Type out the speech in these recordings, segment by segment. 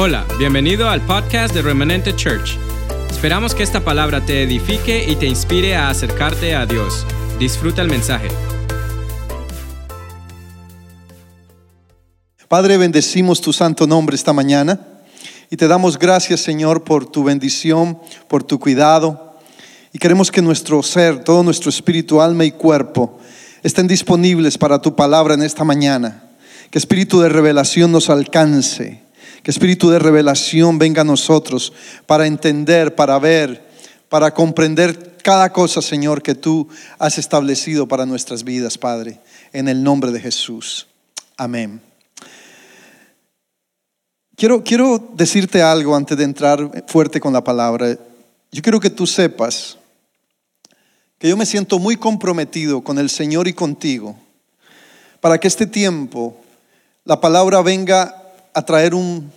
Hola, bienvenido al podcast de Remanente Church. Esperamos que esta palabra te edifique y te inspire a acercarte a Dios. Disfruta el mensaje. Padre, bendecimos tu santo nombre esta mañana y te damos gracias, Señor, por tu bendición, por tu cuidado. Y queremos que nuestro ser, todo nuestro espíritu, alma y cuerpo estén disponibles para tu palabra en esta mañana. Que espíritu de revelación nos alcance que espíritu de revelación venga a nosotros para entender, para ver, para comprender cada cosa, Señor, que tú has establecido para nuestras vidas, Padre, en el nombre de Jesús. Amén. Quiero, quiero decirte algo antes de entrar fuerte con la palabra. Yo quiero que tú sepas que yo me siento muy comprometido con el Señor y contigo para que este tiempo la palabra venga a traer un,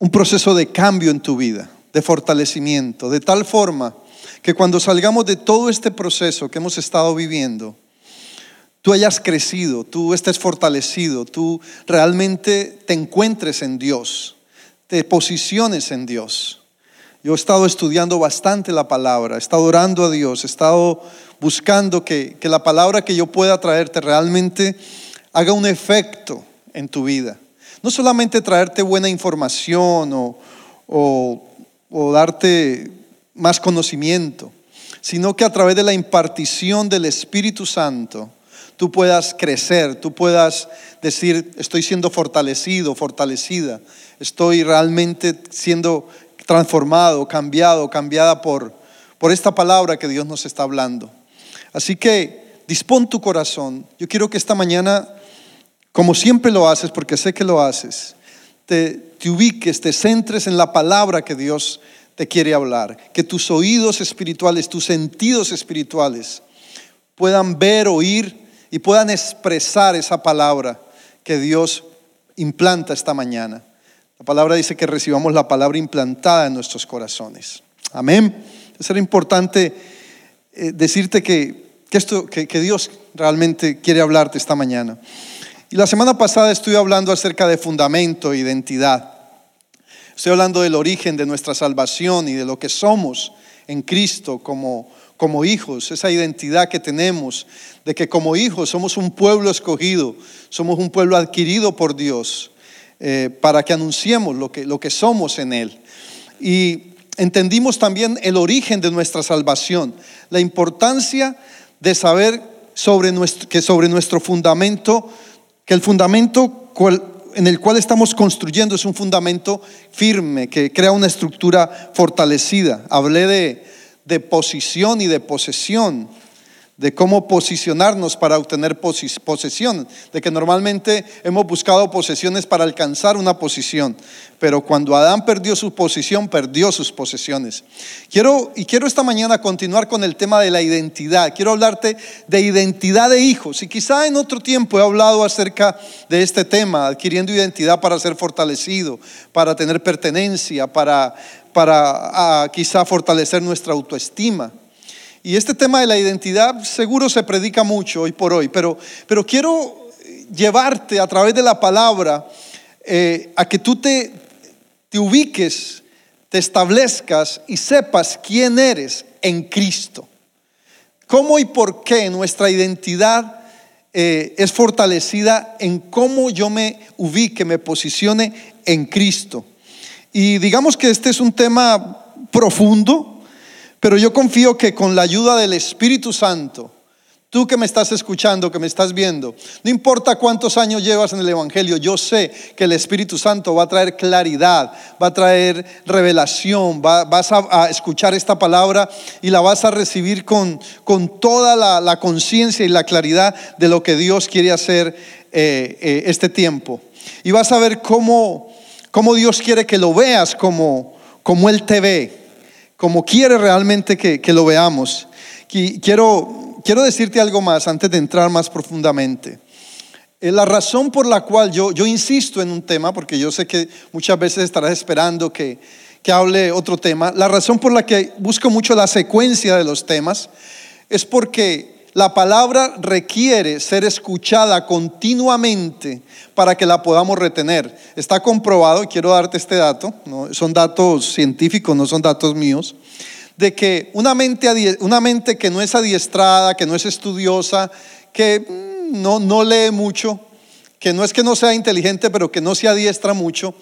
un proceso de cambio en tu vida, de fortalecimiento, de tal forma que cuando salgamos de todo este proceso que hemos estado viviendo, tú hayas crecido, tú estés fortalecido, tú realmente te encuentres en Dios, te posiciones en Dios. Yo he estado estudiando bastante la palabra, he estado orando a Dios, he estado buscando que, que la palabra que yo pueda traerte realmente haga un efecto en tu vida. No solamente traerte buena información o, darte más conocimiento, sino que a través de la impartición del Espíritu Santo, tú puedas crecer, tú puedas decir, estoy siendo fortalecido, fortalecida, estoy realmente siendo transformado, cambiado, cambiada por, por esta palabra que Dios nos está hablando. Así que dispón tu corazón. Yo quiero que esta mañana como siempre lo haces, porque sé que lo haces, te, te ubiques, te centres en la palabra que Dios te quiere hablar, que tus oídos espirituales, tus sentidos espirituales puedan ver, oír y puedan expresar esa palabra que Dios implanta esta mañana. La palabra dice que recibamos la palabra implantada en nuestros corazones. Amén. Es era importante eh, decirte que, esto, que Dios realmente quiere hablarte esta mañana. Y la semana pasada estuve hablando acerca de fundamento e identidad. Estoy hablando del origen de nuestra salvación y de lo que somos en Cristo como, hijos, esa identidad que tenemos de que como hijos somos un pueblo escogido, somos un pueblo adquirido por Dios eh, para que anunciemos lo que, somos en Él. Y entendimos también el origen de nuestra salvación, la importancia de saber sobre que sobre nuestro fundamento el fundamento en el cual estamos construyendo es un fundamento firme, que crea una estructura fortalecida. Hablé de posición y de posesión de cómo posicionarnos para obtener posesión, de que normalmente hemos buscado posesiones para alcanzar una posición, pero cuando Adán perdió su posición, perdió sus posesiones. Quiero y quiero esta mañana continuar con el tema de la identidad. Quiero hablarte de identidad de hijos y quizá en otro tiempo he hablado acerca de este tema, adquiriendo identidad para ser fortalecido, para tener pertenencia, para para ah, quizá fortalecer nuestra autoestima. Y este tema de la identidad seguro se predica mucho hoy por hoy, pero, pero quiero llevarte a través de la palabra eh, a que tú te, te ubiques, te establezcas y sepas quién eres en Cristo. ¿Cómo y por qué nuestra identidad eh, es fortalecida en cómo yo me ubique, me posicione en Cristo? Y digamos que este es un tema profundo, pero yo confío que con la ayuda del Espíritu Santo, tú que me estás escuchando, que me estás viendo, no importa cuántos años llevas en el Evangelio, yo sé que el Espíritu Santo va a traer claridad, va a traer revelación, vas a, escuchar esta palabra y la vas a recibir con, con toda la, conciencia y la claridad de lo que Dios quiere hacer eh, eh, este tiempo. Y vas a ver cómo, cómo Dios quiere que lo veas como, como Él te ve como quiere realmente que, lo veamos. quiero, quiero decirte algo más antes de entrar más profundamente. Eh, la razón por la cual yo, yo insisto en un tema, porque yo sé que muchas veces estarás esperando que, que hable otro tema, la razón por la que busco mucho la secuencia de los temas es porque la palabra requiere ser escuchada continuamente para que la podamos retener. Está comprobado, quiero darte este dato, son datos científicos, no son datos míos, de que una mente, una mente que no es adiestrada, que no es estudiosa, que mm, no, no lee mucho, que no es que no sea inteligente, pero que no se adiestra mucho,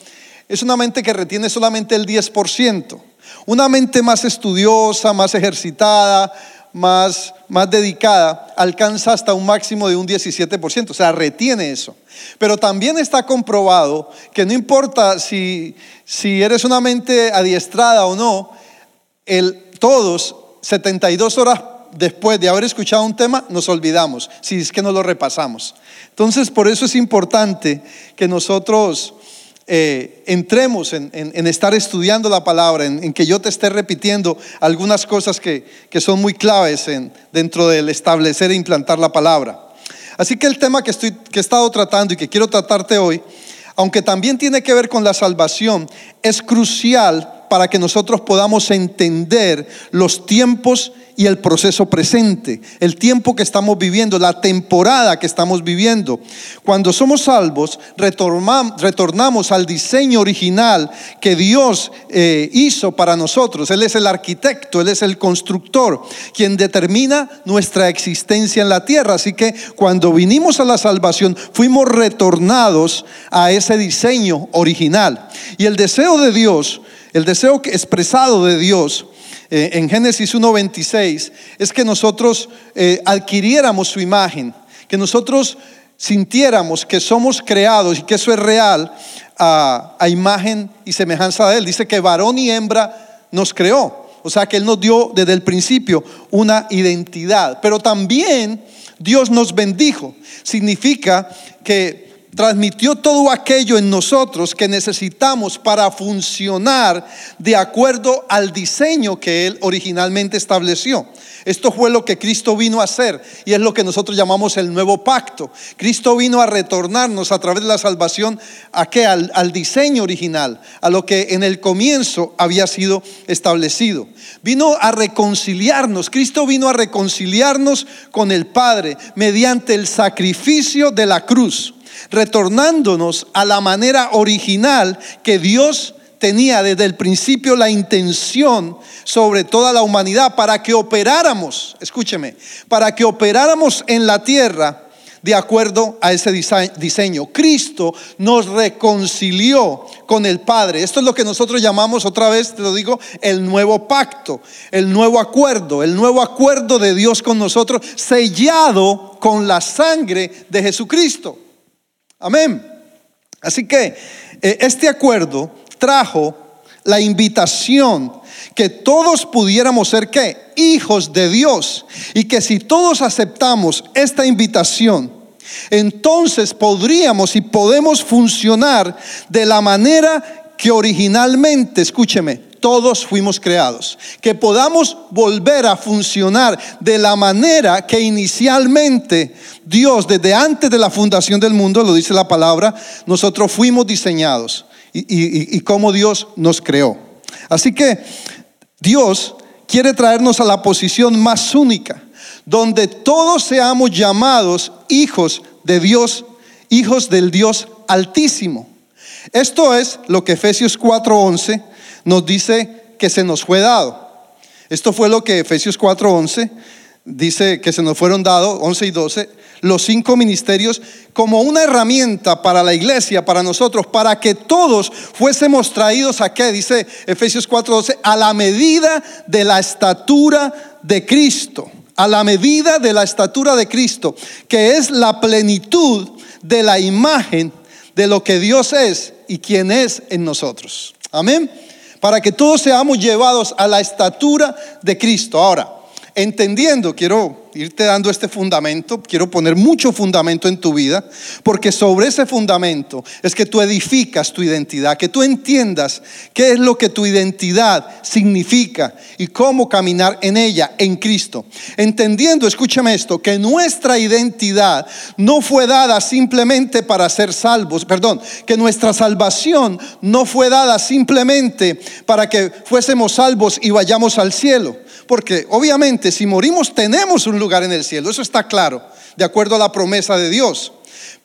es una mente que retiene solamente el 10%. Una mente más estudiosa, más ejercitada, más, más dedicada, alcanza hasta un máximo de un 17%, o sea, retiene eso. Pero también está comprobado que no importa si, si eres una mente adiestrada o no, el, todos 72 horas después de haber escuchado un tema, nos olvidamos, si es que no lo repasamos. Entonces, por eso es importante que nosotros eh, entremos en, estar estudiando la palabra, en, que yo te esté repitiendo algunas cosas que, son muy claves dentro del establecer e implantar la palabra. Así que el tema que, estoy, que he estado tratando y que quiero tratarte hoy, aunque también tiene que ver con la salvación, es crucial para que nosotros podamos entender los tiempos y el proceso presente, el tiempo que estamos viviendo, la temporada que estamos viviendo. Cuando somos salvos, retornamos al diseño original que Dios eh, hizo para nosotros. Él es el arquitecto, Él es el constructor, quien determina nuestra existencia en la tierra. Así que cuando vinimos a la salvación, fuimos retornados a ese diseño original. Y el deseo de Dios el deseo expresado de Dios eh, en Génesis 1.26 es que nosotros eh, adquiriéramos su imagen, que nosotros sintiéramos que somos creados y que eso es real a, a imagen y semejanza de Él. Dice que varón y hembra nos creó. O sea que Él nos dio desde el principio una identidad. Pero también Dios nos bendijo. Significa que transmitió todo aquello en nosotros que necesitamos para funcionar de acuerdo al diseño que Él originalmente estableció. Esto fue lo que Cristo vino a hacer y es lo que nosotros llamamos el nuevo pacto. Cristo vino a retornarnos a través de la salvación a qué? Al, al diseño original, a lo que en el comienzo había sido establecido. Vino a reconciliarnos, Cristo vino a reconciliarnos con el Padre mediante el sacrificio de la cruz retornándonos a la manera original que Dios tenía desde el principio la intención sobre toda la humanidad para que operáramos, escúcheme, para que operáramos en la tierra de acuerdo a ese diseño. Cristo nos reconcilió con el Padre. Esto es lo que nosotros llamamos, otra vez te lo digo, el nuevo pacto, el nuevo acuerdo, el nuevo acuerdo de Dios con nosotros, sellado con la sangre de Jesucristo. Amén. Así que eh, este acuerdo trajo la invitación que todos pudiéramos ser qué? Hijos de Dios. Y que si todos aceptamos esta invitación, entonces podríamos y podemos funcionar de la manera que originalmente, escúcheme, todos fuimos creados. Que podamos volver a funcionar de la manera que inicialmente Dios, desde antes de la fundación del mundo, lo dice la palabra, nosotros fuimos diseñados y, y, cómo Dios nos creó. Así que Dios quiere traernos a la posición más única, donde todos seamos llamados hijos de Dios, hijos del Dios altísimo. Esto es lo que Efesios 4:11 nos dice que se nos fue dado. Esto fue lo que Efesios 4:11 dice que se nos fueron dados, 11 y 12, los cinco ministerios como una herramienta para la iglesia, para nosotros, para que todos fuésemos traídos a qué, dice Efesios 4:12, a la medida de la estatura de Cristo, a la medida de la estatura de Cristo, que es la plenitud de la imagen de lo que Dios es y quien es en nosotros. Amén para que todos seamos llevados a la estatura de Cristo. Ahora, entendiendo, quiero irte dando este fundamento, quiero poner mucho fundamento en tu vida, porque sobre ese fundamento es que tú edificas tu identidad, que tú entiendas qué es lo que tu identidad significa y cómo caminar en ella, en Cristo. Entendiendo, escúchame esto, que nuestra identidad no fue dada simplemente para ser salvos, perdón, que nuestra salvación no fue dada simplemente para que fuésemos salvos y vayamos al cielo Porque obviamente si morimos tenemos un lugar en el cielo, eso está claro, de acuerdo a la promesa de Dios.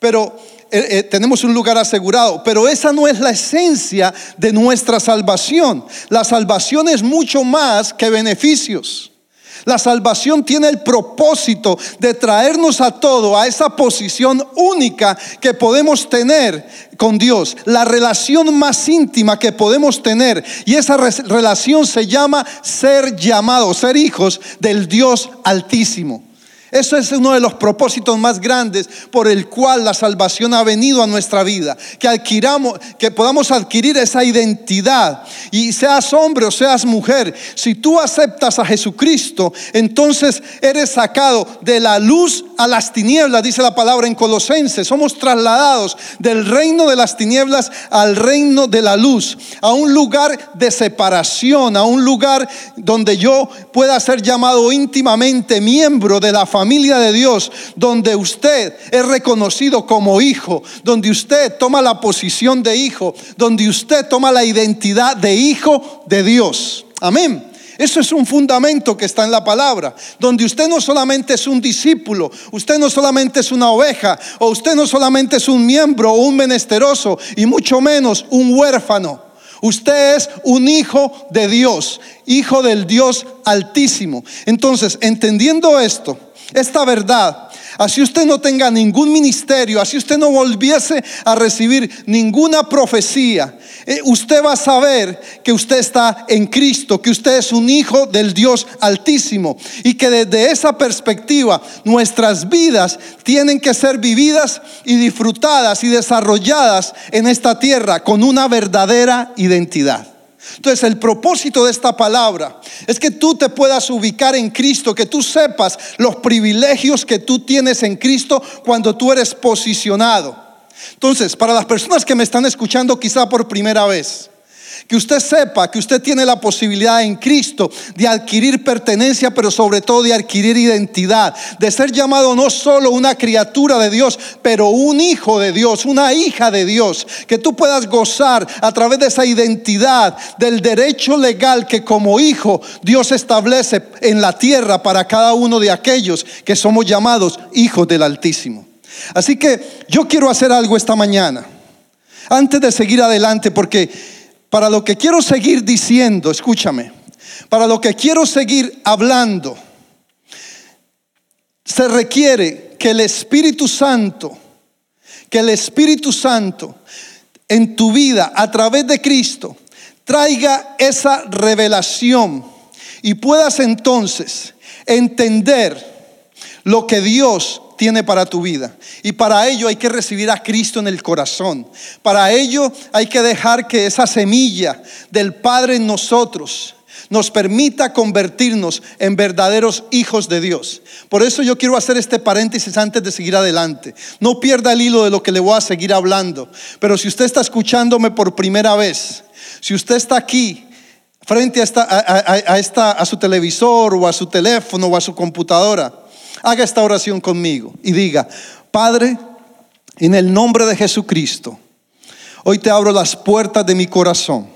Pero eh, eh, tenemos un lugar asegurado, pero esa no es la esencia de nuestra salvación. La salvación es mucho más que beneficios. La salvación tiene el propósito de traernos a todo a esa posición única que podemos tener con Dios, la relación más íntima que podemos tener. Y esa relación se llama ser llamados, ser hijos del Dios altísimo. Eso es uno de los propósitos más grandes por el cual la salvación ha venido a nuestra vida. Que adquiramos, que podamos adquirir esa identidad. Y seas hombre o seas mujer, si tú aceptas a Jesucristo, entonces eres sacado de la luz a las tinieblas, dice la palabra en Colosenses. Somos trasladados del reino de las tinieblas al reino de la luz, a un lugar de separación, a un lugar donde yo pueda ser llamado íntimamente miembro de la familia de Dios, donde usted es reconocido como hijo, donde usted toma la posición de hijo, donde usted toma la identidad de hijo de Dios. Amén. Eso es un fundamento que está en la palabra, donde usted no solamente es un discípulo, usted no solamente es una oveja, o usted no solamente es un miembro o un menesteroso, y mucho menos un huérfano. Usted es un hijo de Dios, hijo del Dios altísimo. Entonces, entendiendo esto, esta verdad, así usted no tenga ningún ministerio, así usted no volviese a recibir ninguna profecía, eh, usted va a saber que usted está en Cristo, que usted es un hijo del Dios altísimo y que desde esa perspectiva nuestras vidas tienen que ser vividas y disfrutadas y desarrolladas en esta tierra con una verdadera identidad. Entonces el propósito de esta palabra es que tú te puedas ubicar en Cristo, que tú sepas los privilegios que tú tienes en Cristo cuando tú eres posicionado. Entonces, para las personas que me están escuchando quizá por primera vez, que usted sepa que usted tiene la posibilidad en Cristo de adquirir pertenencia, pero sobre todo de adquirir identidad, de ser llamado no solo una criatura de Dios, pero un hijo de Dios, una hija de Dios, que tú puedas gozar a través de esa identidad del derecho legal que como hijo Dios establece en la tierra para cada uno de aquellos que somos llamados hijos del Altísimo. Así que yo quiero hacer algo esta mañana, antes de seguir adelante, porque para lo que quiero seguir diciendo, escúchame, para lo que quiero seguir hablando, se requiere que el Espíritu Santo, que el Espíritu Santo en tu vida a través de Cristo traiga esa revelación y puedas entonces entender lo que Dios tiene para tu vida. Y para ello hay que recibir a Cristo en el corazón. Para ello hay que dejar que esa semilla del Padre en nosotros nos permita convertirnos en verdaderos hijos de Dios. Por eso yo quiero hacer este paréntesis antes de seguir adelante. No pierda el hilo de lo que le voy a seguir hablando. Pero si usted está escuchándome por primera vez, si usted está aquí frente a, esta, a, su televisor o a su teléfono o a su computadora, Haga esta oración conmigo y diga, Padre, en el nombre de Jesucristo, hoy te abro las puertas de mi corazón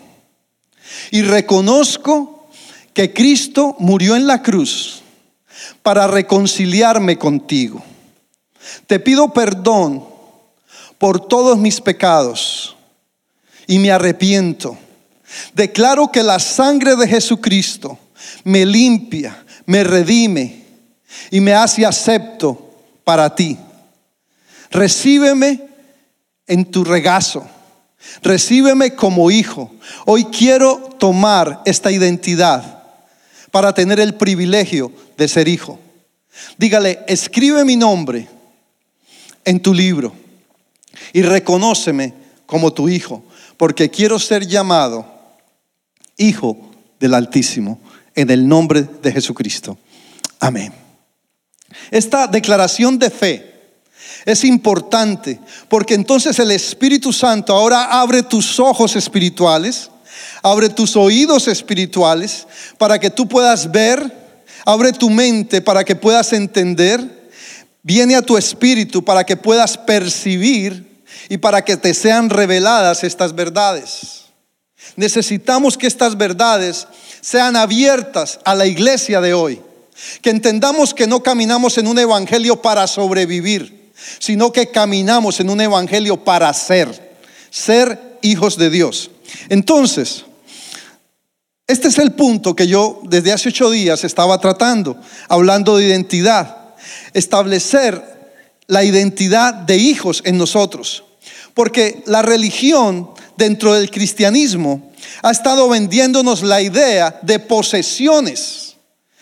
y reconozco que Cristo murió en la cruz para reconciliarme contigo. Te pido perdón por todos mis pecados y me arrepiento. Declaro que la sangre de Jesucristo me limpia, me redime y me hace acepto para ti. Recíbeme en tu regazo. Recíbeme como hijo. Hoy quiero tomar esta identidad para tener el privilegio de ser hijo. Dígale, escribe mi nombre en tu libro y reconóceme como tu hijo, porque quiero ser llamado hijo del Altísimo en el nombre de Jesucristo. Amén. Esta declaración de fe es importante porque entonces el Espíritu Santo ahora abre tus ojos espirituales, abre tus oídos espirituales para que tú puedas ver, abre tu mente para que puedas entender, viene a tu espíritu para que puedas percibir y para que te sean reveladas estas verdades. Necesitamos que estas verdades sean abiertas a la iglesia de hoy. Que entendamos que no caminamos en un evangelio para sobrevivir, sino que caminamos en un evangelio para ser, ser hijos de Dios. Entonces, este es el punto que yo desde hace ocho días estaba tratando, hablando de identidad, establecer la identidad de hijos en nosotros. Porque la religión dentro del cristianismo ha estado vendiéndonos la idea de posesiones.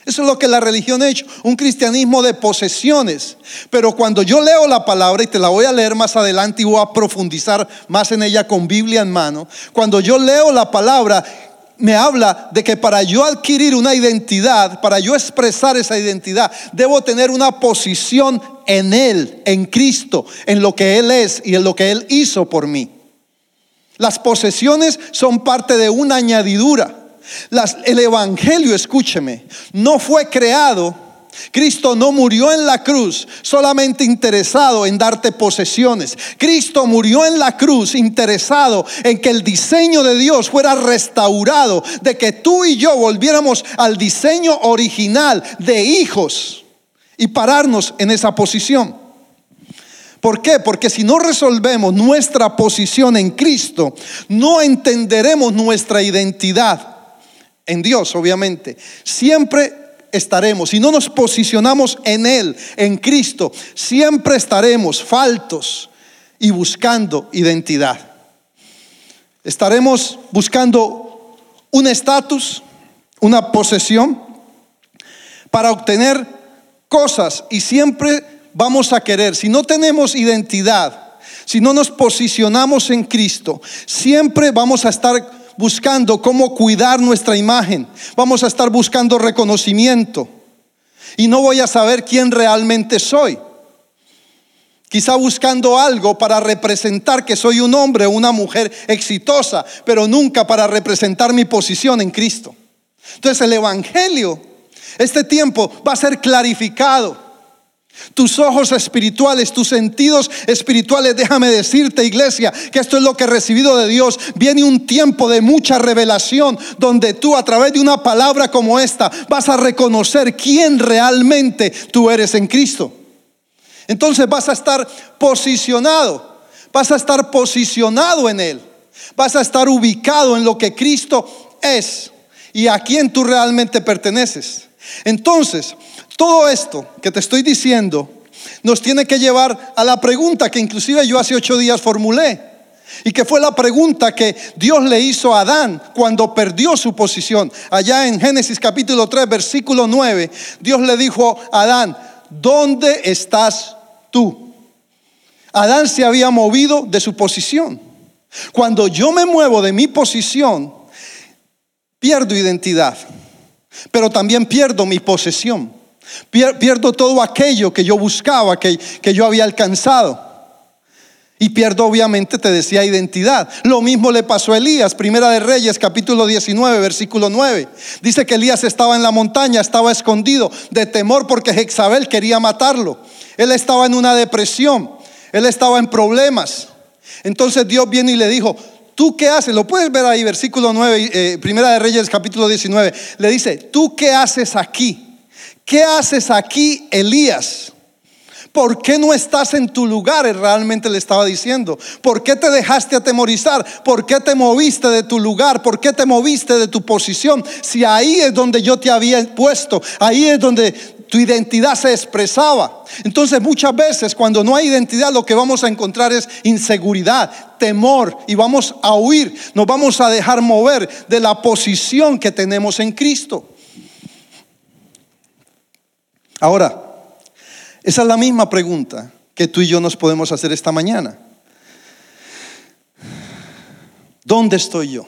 Eso es lo que la religión ha hecho, un cristianismo de posesiones. Pero cuando yo leo la palabra, y te la voy a leer más adelante y voy a profundizar más en ella con Biblia en mano, cuando yo leo la palabra, me habla de que para yo adquirir una identidad, para yo expresar esa identidad, debo tener una posición en Él, en Cristo, en lo que Él es y en lo que Él hizo por mí. Las posesiones son parte de una añadidura. El Evangelio, escúcheme, no fue creado Cristo no murió en la cruz solamente interesado en darte posesiones. Cristo murió en la cruz interesado en que el diseño de Dios fuera restaurado, de que tú y yo volviéramos al diseño original de hijos y pararnos en esa posición. ¿Por qué? Porque si no resolvemos nuestra posición en Cristo, no entenderemos nuestra identidad en Dios, obviamente. Siempre estaremos, si no nos posicionamos en Él, en Cristo, siempre estaremos faltos y buscando identidad. Estaremos buscando un estatus, una posesión, para obtener cosas y siempre vamos a querer, si no tenemos identidad, si no nos posicionamos en Cristo, siempre vamos a estar buscando cómo cuidar nuestra imagen. Vamos a estar buscando reconocimiento. Y no voy a saber quién realmente soy. Quizá buscando algo para representar que soy un hombre o una mujer exitosa, pero nunca para representar mi posición en Cristo. Entonces el Evangelio, este tiempo va a ser clarificado tus ojos espirituales, tus sentidos espirituales. Déjame decirte, iglesia, que esto es lo que he recibido de Dios. Viene un tiempo de mucha revelación donde tú a través de una palabra como esta vas a reconocer quién realmente tú eres en Cristo. Entonces vas a estar posicionado, vas a estar posicionado en Él, vas a estar ubicado en lo que Cristo es y a quién tú realmente perteneces. Entonces, todo esto que te estoy diciendo nos tiene que llevar a la pregunta que inclusive yo hace ocho días formulé. Y que fue la pregunta que Dios le hizo a Adán cuando perdió su posición. Allá en Génesis capítulo 3, versículo 9, Dios le dijo a Adán, ¿dónde estás tú? Adán se había movido de su posición. Cuando yo me muevo de mi posición, pierdo identidad, pero también pierdo mi posesión. Pierdo todo aquello que yo buscaba, que, que yo había alcanzado. Y pierdo obviamente, te decía, identidad. Lo mismo le pasó a Elías, Primera de Reyes, capítulo 19, versículo 9. Dice que Elías estaba en la montaña, estaba escondido de temor porque Jezabel quería matarlo. Él estaba en una depresión, él estaba en problemas. Entonces Dios viene y le dijo, ¿tú qué haces? Lo puedes ver ahí, versículo 9, eh, Primera de Reyes, capítulo 19. Le dice, ¿tú qué haces aquí? ¿Qué haces aquí, Elías? ¿Por qué no estás en tu lugar? realmente le estaba diciendo. ¿Por qué te dejaste atemorizar? ¿Por qué te moviste de tu lugar? ¿Por qué te moviste de tu posición? Si ahí es donde yo te había puesto, ahí es donde tu identidad se expresaba. Entonces muchas veces cuando no hay identidad lo que vamos a encontrar es inseguridad, temor y vamos a huir, nos vamos a dejar mover de la posición que tenemos en Cristo. Ahora, esa es la misma pregunta que tú y yo nos podemos hacer esta mañana. ¿Dónde estoy yo?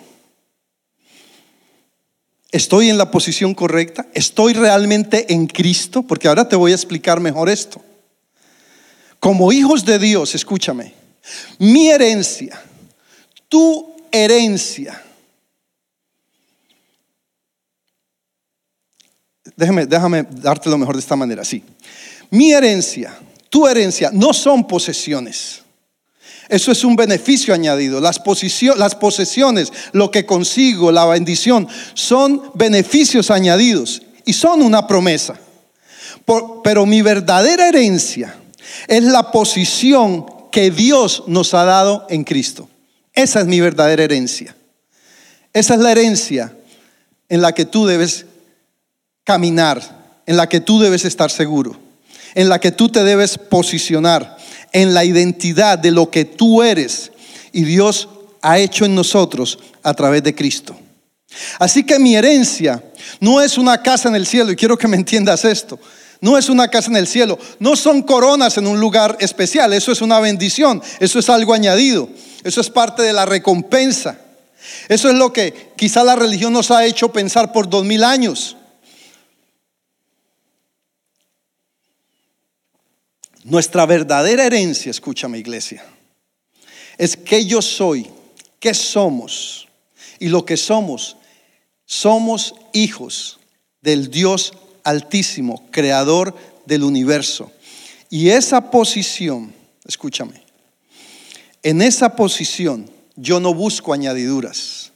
¿Estoy en la posición correcta? ¿Estoy realmente en Cristo? Porque ahora te voy a explicar mejor esto. Como hijos de Dios, escúchame, mi herencia, tu herencia, déjame, déjame darte lo mejor de esta manera, sí. Mi herencia, tu herencia, no son posesiones. Eso es un beneficio añadido. Las, las posesiones, lo que consigo, la bendición, son beneficios añadidos y son una promesa. pero mi verdadera herencia es la posición que Dios nos ha dado en Cristo. Esa es mi verdadera herencia. Esa es la herencia en la que tú debes caminar, en la que tú debes estar seguro, en la que tú te debes posicionar, en la identidad de lo que tú eres y Dios ha hecho en nosotros a través de Cristo. Así que mi herencia no es una casa en el cielo, y quiero que me entiendas esto. No es una casa en el cielo, no son coronas en un lugar especial, eso es una bendición, eso es algo añadido, eso es parte de la recompensa. Eso es lo que quizá la religión nos ha hecho pensar por dos mil años. Nuestra verdadera herencia, escúchame iglesia, es que yo soy, que somos. Y lo que somos, somos hijos del Dios altísimo, creador del universo. Y esa posición, escúchame, en esa posición yo no busco añadiduras.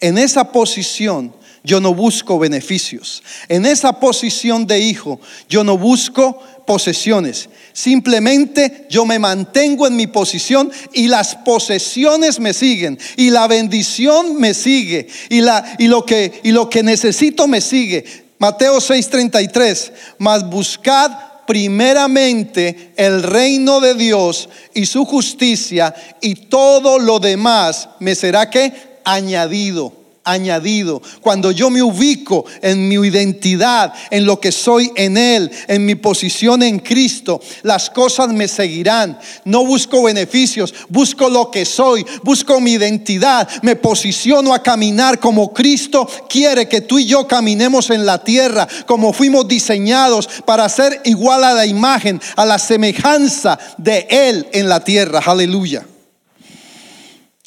En esa posición yo no busco beneficios. En esa posición de hijo yo no busco posesiones. Simplemente yo me mantengo en mi posición y las posesiones me siguen y la bendición me sigue y, la, y, lo, que, y lo que necesito me sigue. Mateo 6:33, mas buscad primeramente el reino de Dios y su justicia y todo lo demás me será que añadido añadido. Cuando yo me ubico en mi identidad, en lo que soy en Él, en mi posición en Cristo, las cosas me seguirán. No busco beneficios, busco lo que soy, busco mi identidad, me posiciono a caminar como Cristo quiere que tú y yo caminemos en la tierra, como fuimos diseñados para ser igual a la imagen, a la semejanza de Él en la tierra. Aleluya.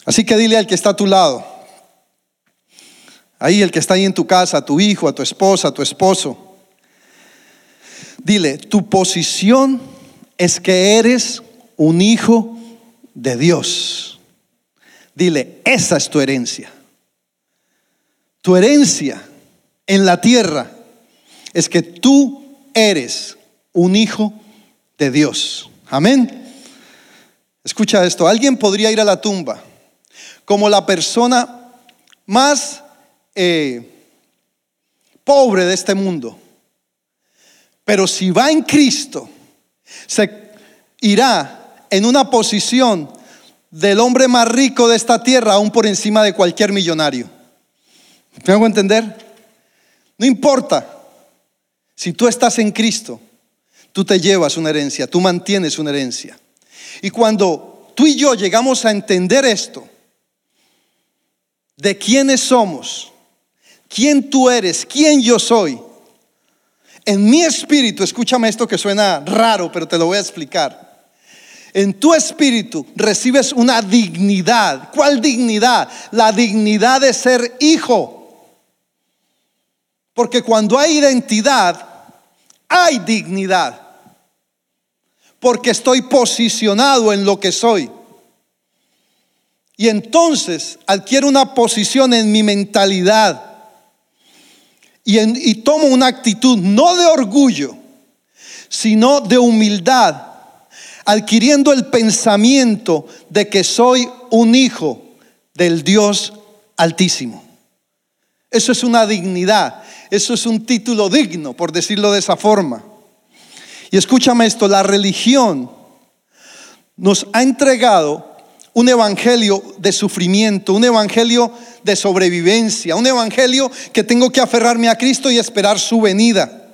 Así que dile al que está a tu lado, Ahí el que está ahí en tu casa, a tu hijo, a tu esposa, a tu esposo. Dile, tu posición es que eres un hijo de Dios. Dile, esa es tu herencia. Tu herencia en la tierra es que tú eres un hijo de Dios. Amén. Escucha esto, alguien podría ir a la tumba como la persona más eh, pobre de este mundo. Pero si va en Cristo, se irá en una posición del hombre más rico de esta tierra, aún por encima de cualquier millonario. ¿Me hago entender? No importa. Si tú estás en Cristo, tú te llevas una herencia, tú mantienes una herencia. Y cuando tú y yo llegamos a entender esto, de quiénes somos, quién tú eres, quién yo soy. En mi espíritu, escúchame esto que suena raro, pero te lo voy a explicar. En tu espíritu recibes una dignidad. ¿Cuál dignidad? La dignidad de ser hijo. Porque cuando hay identidad, hay dignidad. Porque estoy posicionado en lo que soy. Y entonces adquiero una posición en mi mentalidad y, tomo una actitud no de orgullo, sino de humildad, adquiriendo el pensamiento de que soy un hijo del Dios altísimo. Eso es una dignidad, eso es un título digno, por decirlo de esa forma. Y escúchame esto, la religión nos ha entregado un evangelio de sufrimiento, un evangelio de sobrevivencia, un evangelio que tengo que aferrarme a Cristo y esperar su venida.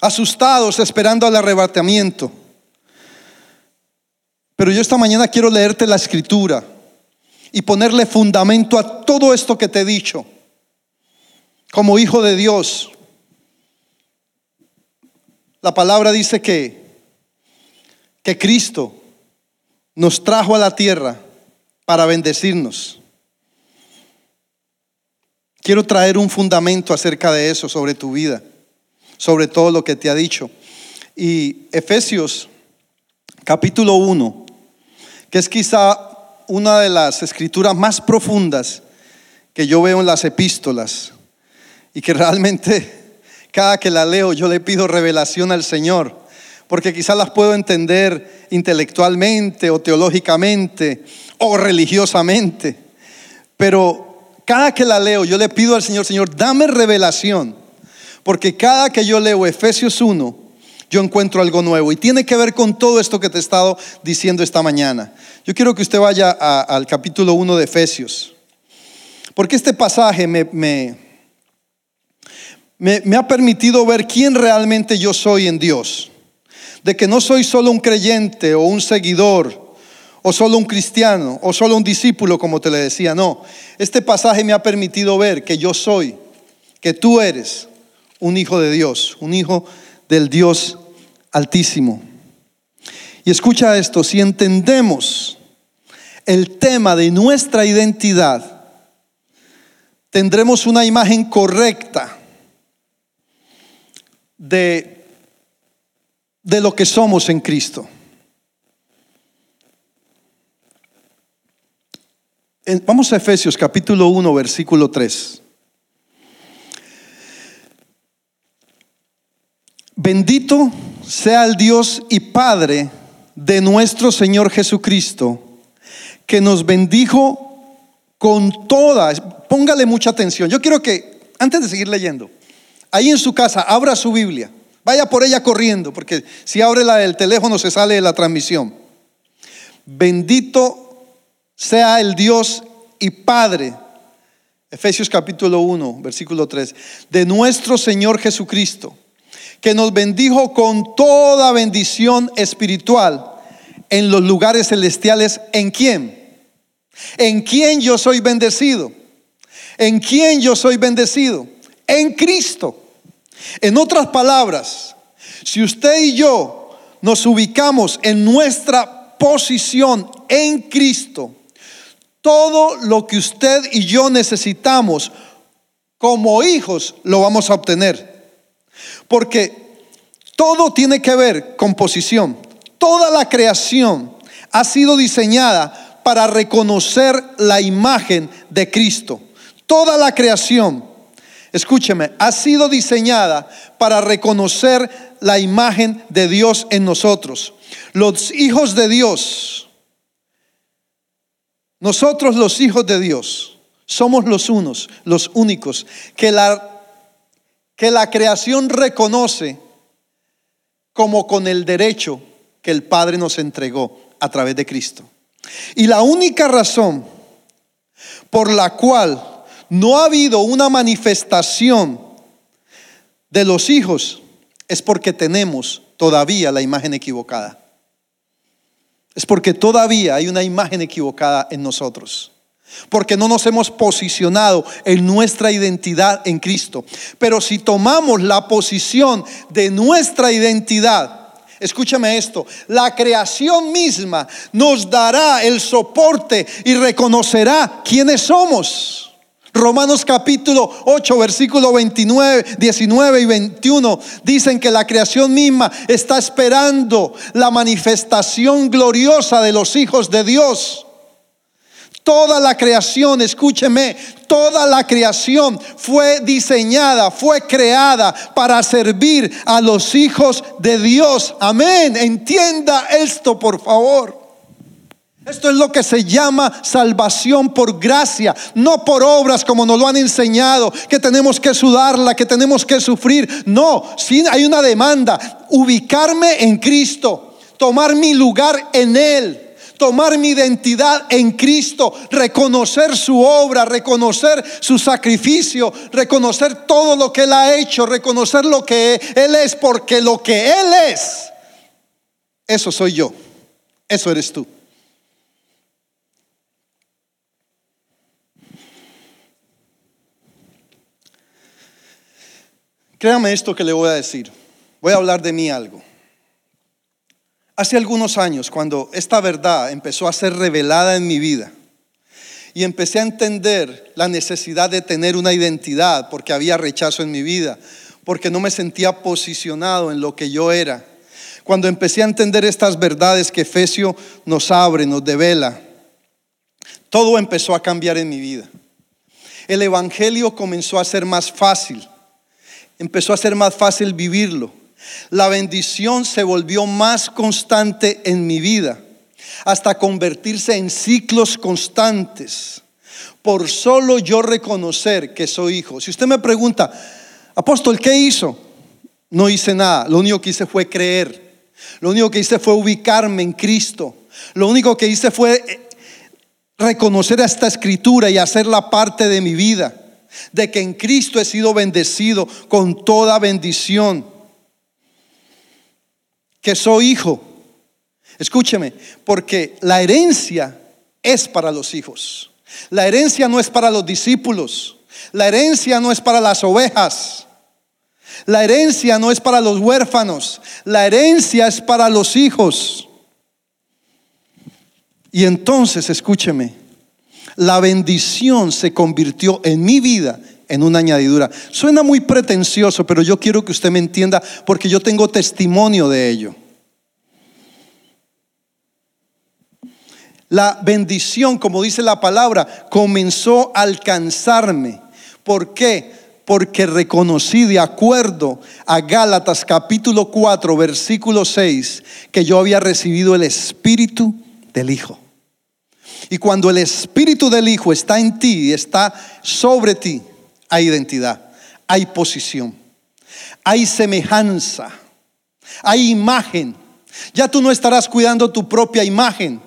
Asustados esperando al arrebatamiento. Pero yo esta mañana quiero leerte la escritura y ponerle fundamento a todo esto que te he dicho. Como hijo de Dios, la palabra dice que que Cristo nos trajo a la tierra para bendecirnos. Quiero traer un fundamento acerca de eso, sobre tu vida, sobre todo lo que te ha dicho. Y Efesios capítulo 1, que es quizá una de las escrituras más profundas que yo veo en las epístolas y que realmente cada que la leo yo le pido revelación al Señor, porque quizás las puedo entender intelectualmente o teológicamente o religiosamente, pero cada que la leo yo le pido al Señor, Señor, dame revelación, porque cada que yo leo Efesios 1, yo encuentro algo nuevo y tiene que ver con todo esto que te he estado diciendo esta mañana. Yo quiero que usted vaya al capítulo 1 de Efesios, porque este pasaje me, me me, ha permitido ver quién realmente yo soy en Dios. De que no soy solo un creyente o un seguidor o solo un cristiano o solo un discípulo, como te le decía. No, este pasaje me ha permitido ver que yo soy, que tú eres un hijo de Dios, un hijo del Dios altísimo. Y escucha esto, si entendemos el tema de nuestra identidad, tendremos una imagen correcta de, de lo que somos en Cristo. Vamos a Efesios capítulo 1, versículo 3. Bendito sea el Dios y Padre de nuestro Señor Jesucristo, que nos bendijo con toda, póngale mucha atención. Yo quiero que, antes de seguir leyendo, ahí en su casa, abra su Biblia. Vaya por ella corriendo, porque si abre la del teléfono se sale de la transmisión. Bendito sea el Dios y Padre, Efesios capítulo 1, versículo 3, de nuestro Señor Jesucristo, que nos bendijo con toda bendición espiritual en los lugares celestiales. ¿En quién? ¿En quién yo soy bendecido? ¿En quién yo soy bendecido? En Cristo. En otras palabras, si usted y yo nos ubicamos en nuestra posición en Cristo, todo lo que usted y yo necesitamos como hijos lo vamos a obtener. Porque todo tiene que ver con posición. Toda la creación ha sido diseñada para reconocer la imagen de Cristo. Toda la creación escúcheme, ha sido diseñada para reconocer la imagen de Dios en nosotros. Los hijos de Dios, nosotros los hijos de Dios, somos los unos, los únicos, que la, que la creación reconoce como con el derecho que el Padre nos entregó a través de Cristo. Y la única razón por la cual no ha habido una manifestación de los hijos, es porque tenemos todavía la imagen equivocada. Es porque todavía hay una imagen equivocada en nosotros. Porque no nos hemos posicionado en nuestra identidad en Cristo. Pero si tomamos la posición de nuestra identidad, Escúchame esto, la creación misma nos dará el soporte y reconocerá quiénes somos. Romanos capítulo 8, versículo 29, 19 y 21 dicen que la creación misma está esperando la manifestación gloriosa de los hijos de Dios. Toda la creación, escúcheme, toda la creación fue diseñada, fue creada para servir a los hijos de Dios. Amén. Entienda esto, por favor. Esto es lo que se llama salvación por gracia, no por obras como nos lo han enseñado, que tenemos que sudarla, que tenemos que sufrir. No, hay una demanda, ubicarme en Cristo, tomar mi lugar en Él tomar mi identidad en Cristo, reconocer su obra, reconocer su sacrificio, reconocer todo lo que Él ha hecho, reconocer lo que Él es, porque lo que Él es, eso soy yo, eso eres tú. Créame esto que le voy a decir. Voy a hablar de mí algo. Hace algunos años, cuando esta verdad empezó a ser revelada en mi vida y empecé a entender la necesidad de tener una identidad, porque había rechazo en mi vida, porque no me sentía posicionado en lo que yo era. cuando empecé a entender estas verdades que Efesio nos abre, nos devela, todo empezó a cambiar en mi vida. El Evangelio comenzó a ser más fácil, empezó a ser más fácil vivirlo. La bendición se volvió más constante en mi vida, hasta convertirse en ciclos constantes, por solo yo reconocer que soy hijo. Si usted me pregunta, apóstol, ¿qué hizo? No hice nada, lo único que hice fue creer. Lo único que hice fue ubicarme en Cristo. Lo único que hice fue eh, reconocer esta escritura y hacerla parte de mi vida. De que en Cristo he sido bendecido con toda bendición. Que soy hijo. Escúcheme, porque la herencia es para los hijos. La herencia no es para los discípulos. La herencia no es para las ovejas. La herencia no es para los huérfanos, la herencia es para los hijos. Y entonces, escúcheme, la bendición se convirtió en mi vida en una añadidura. Suena muy pretencioso, pero yo quiero que usted me entienda porque yo tengo testimonio de ello. La bendición, como dice la palabra, comenzó a alcanzarme. ¿Por qué? porque reconocí de acuerdo a Gálatas capítulo 4, versículo 6, que yo había recibido el Espíritu del Hijo. Y cuando el Espíritu del Hijo está en ti y está sobre ti, hay identidad, hay posición, hay semejanza, hay imagen. Ya tú no estarás cuidando tu propia imagen.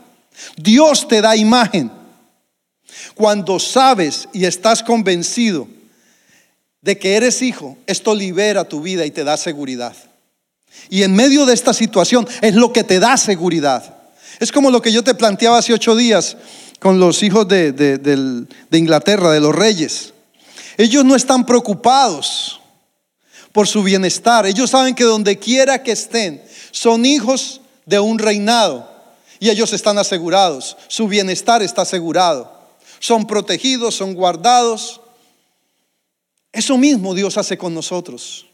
Dios te da imagen. Cuando sabes y estás convencido de que eres hijo, esto libera tu vida y te da seguridad. Y en medio de esta situación es lo que te da seguridad. Es como lo que yo te planteaba hace ocho días con los hijos de, de, Inglaterra, de los reyes. Ellos no están preocupados por su bienestar. Ellos saben que donde quiera que estén, son hijos de un reinado. Y ellos están asegurados. Su bienestar está asegurado. Son protegidos, son guardados. Eso mismo Dios hace con nosotros.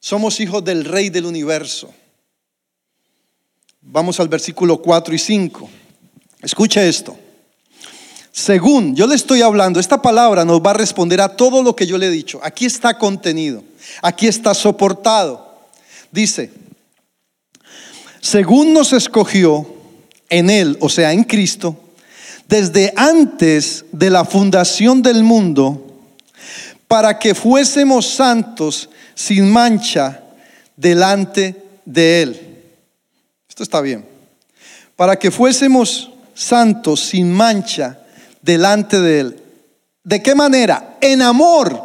Somos hijos del Rey del universo. Vamos al versículo 4 y 5. Escucha esto. Según yo le estoy hablando, esta palabra nos va a responder a todo lo que yo le he dicho. Aquí está contenido, aquí está soportado. Dice, según nos escogió en Él, o sea, en Cristo, desde antes de la fundación del mundo, para que fuésemos santos sin mancha delante de Él. Esto está bien. Para que fuésemos santos sin mancha delante de Él. ¿De qué manera? En amor.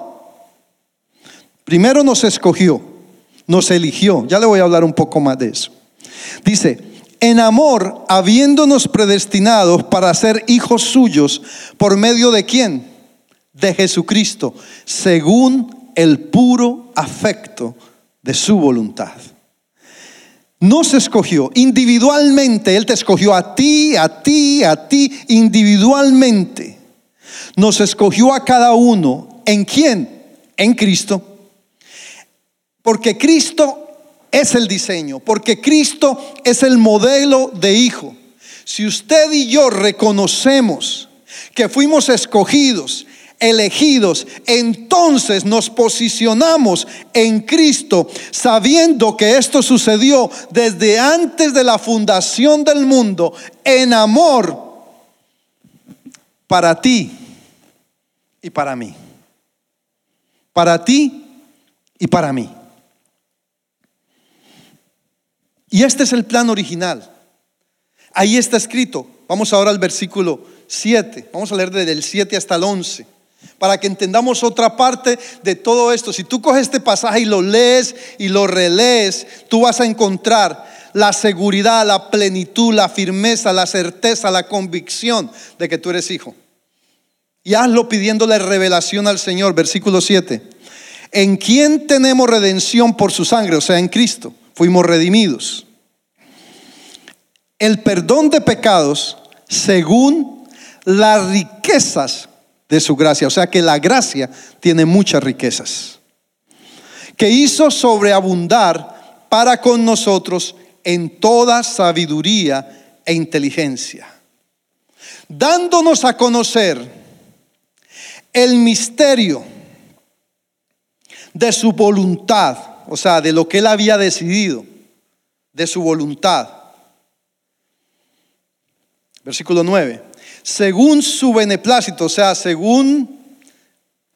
Primero nos escogió, nos eligió. Ya le voy a hablar un poco más de eso. Dice, en amor, habiéndonos predestinados para ser hijos suyos, ¿por medio de quién? de Jesucristo según el puro afecto de su voluntad. No se escogió individualmente, Él te escogió a ti, a ti, a ti, individualmente. Nos escogió a cada uno. ¿En quién? En Cristo. Porque Cristo es el diseño, porque Cristo es el modelo de hijo. Si usted y yo reconocemos que fuimos escogidos elegidos, entonces nos posicionamos en Cristo, sabiendo que esto sucedió desde antes de la fundación del mundo, en amor para ti y para mí. Para ti y para mí. Y este es el plan original. Ahí está escrito. Vamos ahora al versículo 7. Vamos a leer desde el 7 hasta el 11 para que entendamos otra parte de todo esto. Si tú coges este pasaje y lo lees y lo relees, tú vas a encontrar la seguridad, la plenitud, la firmeza, la certeza, la convicción de que tú eres hijo. Y hazlo pidiéndole revelación al Señor, versículo 7. En quién tenemos redención por su sangre, o sea, en Cristo, fuimos redimidos. El perdón de pecados según las riquezas de su gracia. O sea que la gracia tiene muchas riquezas. Que hizo sobreabundar para con nosotros en toda sabiduría e inteligencia, dándonos a conocer el misterio de su voluntad, o sea, de lo que él había decidido, de su voluntad. Versículo 9. Según su beneplácito, o sea, según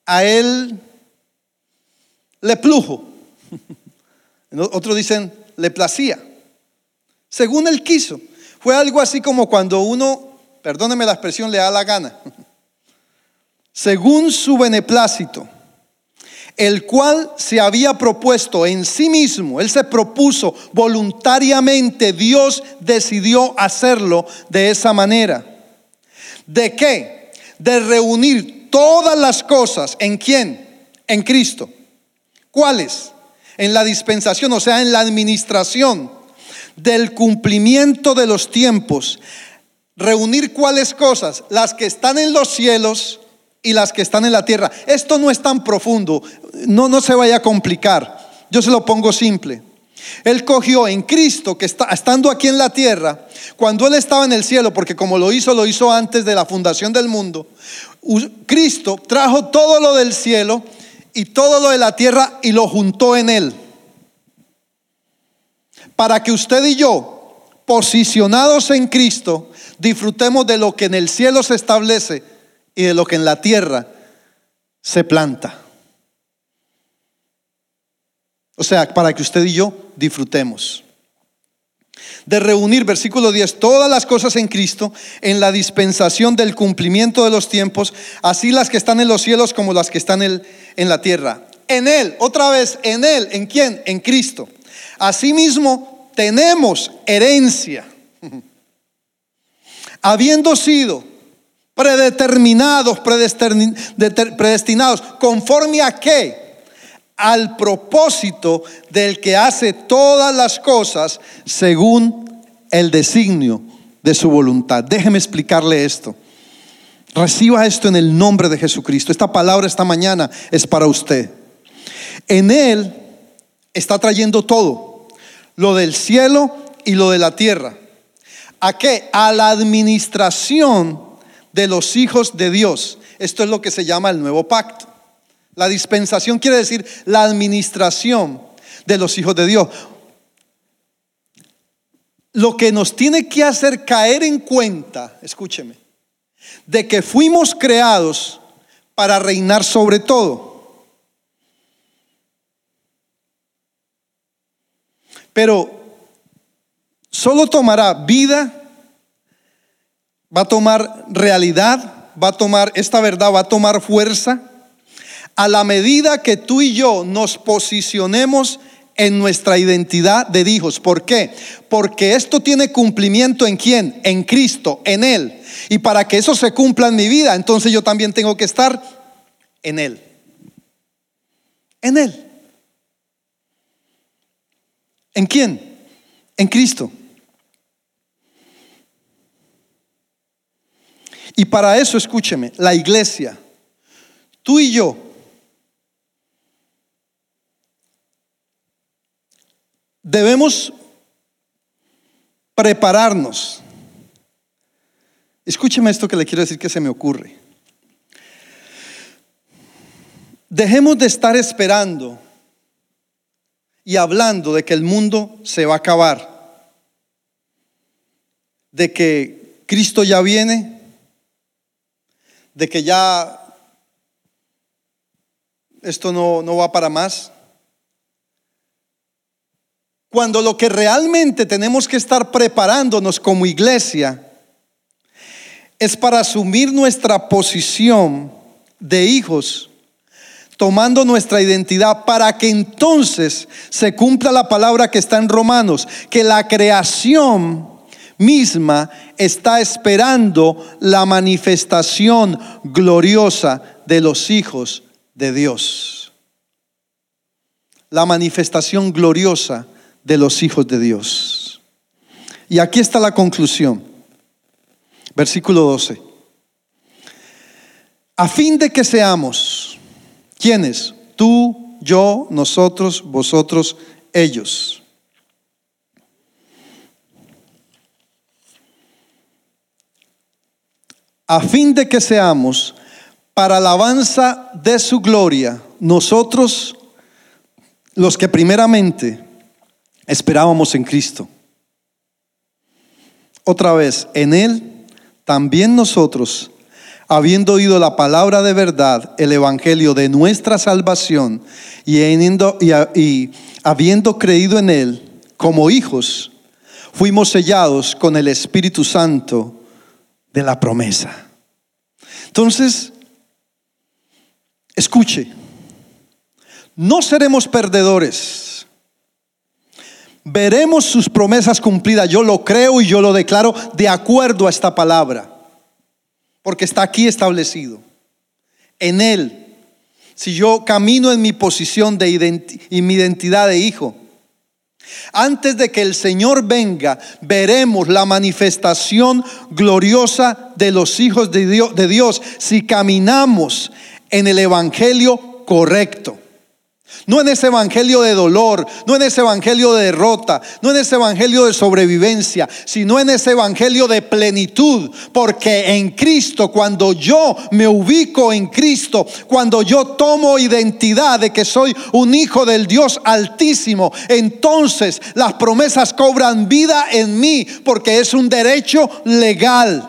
a él le plujo. Otros dicen le placía. Según él quiso. Fue algo así como cuando uno, perdóneme la expresión, le da la gana. Según su beneplácito, el cual se había propuesto en sí mismo, él se propuso voluntariamente, Dios decidió hacerlo de esa manera. ¿De qué? De reunir todas las cosas en quién? En Cristo. ¿Cuáles? En la dispensación, o sea, en la administración del cumplimiento de los tiempos. Reunir cuáles cosas? Las que están en los cielos y las que están en la tierra. Esto no es tan profundo, no, no se vaya a complicar. Yo se lo pongo simple. Él cogió en Cristo, que está, estando aquí en la tierra, cuando Él estaba en el cielo, porque como lo hizo, lo hizo antes de la fundación del mundo, Cristo trajo todo lo del cielo y todo lo de la tierra y lo juntó en Él. Para que usted y yo, posicionados en Cristo, disfrutemos de lo que en el cielo se establece y de lo que en la tierra se planta. O sea, para que usted y yo disfrutemos. De reunir, versículo 10, todas las cosas en Cristo, en la dispensación del cumplimiento de los tiempos, así las que están en los cielos como las que están en, la tierra. En Él, otra vez, en Él, ¿en quién? En Cristo. Asimismo, tenemos herencia. Habiendo sido predeterminados, predestinados, conforme a qué? Al propósito del que hace todas las cosas según el designio de su voluntad. Déjeme explicarle esto. Reciba esto en el nombre de Jesucristo. Esta palabra esta mañana es para usted. En Él está trayendo todo, lo del cielo y lo de la tierra. ¿A qué? A la administración de los hijos de Dios. Esto es lo que se llama el nuevo pacto. La dispensación quiere decir la administración de los hijos de Dios. Lo que nos tiene que hacer caer en cuenta, escúcheme, de que fuimos creados para reinar sobre todo. Pero solo tomará vida va a tomar realidad, va a tomar, esta verdad va a tomar fuerza a la medida que tú y yo nos posicionemos en nuestra identidad de hijos. ¿Por qué? Porque esto tiene cumplimiento en quién? En Cristo, en Él. Y para que eso se cumpla en mi vida, entonces yo también tengo que estar en Él. En Él. ¿En quién? En Cristo. Y para eso, escúcheme, la iglesia, tú y yo, debemos prepararnos. Escúcheme esto que le quiero decir que se me ocurre. Dejemos de estar esperando y hablando de que el mundo se va a acabar, de que Cristo ya viene de que ya esto no, no va para más. Cuando lo que realmente tenemos que estar preparándonos como iglesia es para asumir nuestra posición de hijos, tomando nuestra identidad para que entonces se cumpla la palabra que está en Romanos, que la creación misma está esperando la manifestación gloriosa de los hijos de Dios. La manifestación gloriosa de los hijos de Dios. Y aquí está la conclusión. Versículo 12. A fin de que seamos, ¿quiénes? Tú, yo, nosotros, vosotros, ellos. A fin de que seamos para alabanza de su gloria, nosotros, los que primeramente esperábamos en Cristo. Otra vez, en Él también nosotros, habiendo oído la palabra de verdad, el Evangelio de nuestra salvación, y, habiendo creído en Él como hijos, fuimos sellados con el Espíritu Santo de la promesa. Entonces, escuche, no seremos perdedores. Veremos sus promesas cumplidas. Yo lo creo y yo lo declaro de acuerdo a esta palabra. Porque está aquí establecido. En Él. Si yo camino en mi posición de y mi identidad de hijo. Antes de que el Señor venga, veremos la manifestación gloriosa de los hijos de Dios, de Dios si caminamos en el Evangelio correcto. No en ese evangelio de dolor, no en ese evangelio de derrota, no en ese evangelio de sobrevivencia, sino en ese evangelio de plenitud. Porque en Cristo, cuando yo me ubico en Cristo, cuando yo tomo identidad de que soy un hijo del Dios altísimo, entonces las promesas cobran vida en mí, porque es un derecho legal.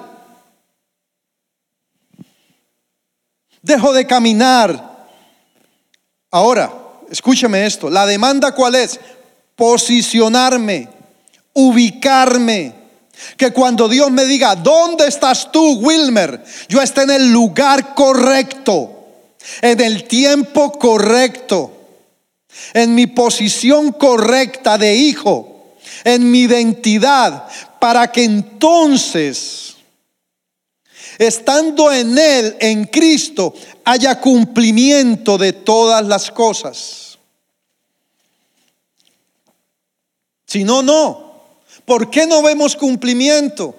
Dejo de caminar. Ahora, escúcheme esto, la demanda cuál es? Posicionarme, ubicarme. Que cuando Dios me diga, ¿dónde estás tú, Wilmer? Yo esté en el lugar correcto, en el tiempo correcto, en mi posición correcta de hijo, en mi identidad, para que entonces, estando en Él, en Cristo, haya cumplimiento de todas las cosas. Si no, no. ¿Por qué no vemos cumplimiento?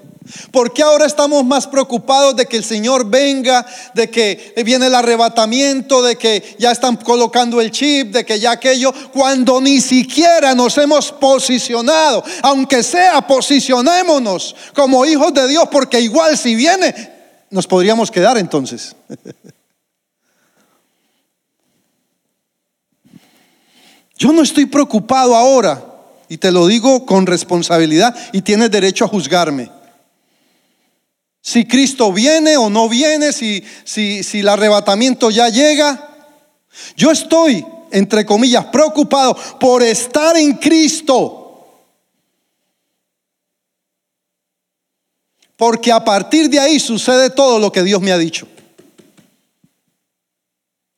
¿Por qué ahora estamos más preocupados de que el Señor venga, de que viene el arrebatamiento, de que ya están colocando el chip, de que ya aquello, cuando ni siquiera nos hemos posicionado? Aunque sea, posicionémonos como hijos de Dios, porque igual si viene, nos podríamos quedar entonces. Yo no estoy preocupado ahora y te lo digo con responsabilidad y tienes derecho a juzgarme. Si Cristo viene o no viene, si, si, si el arrebatamiento ya llega. Yo estoy, entre comillas, preocupado por estar en Cristo. Porque a partir de ahí sucede todo lo que Dios me ha dicho.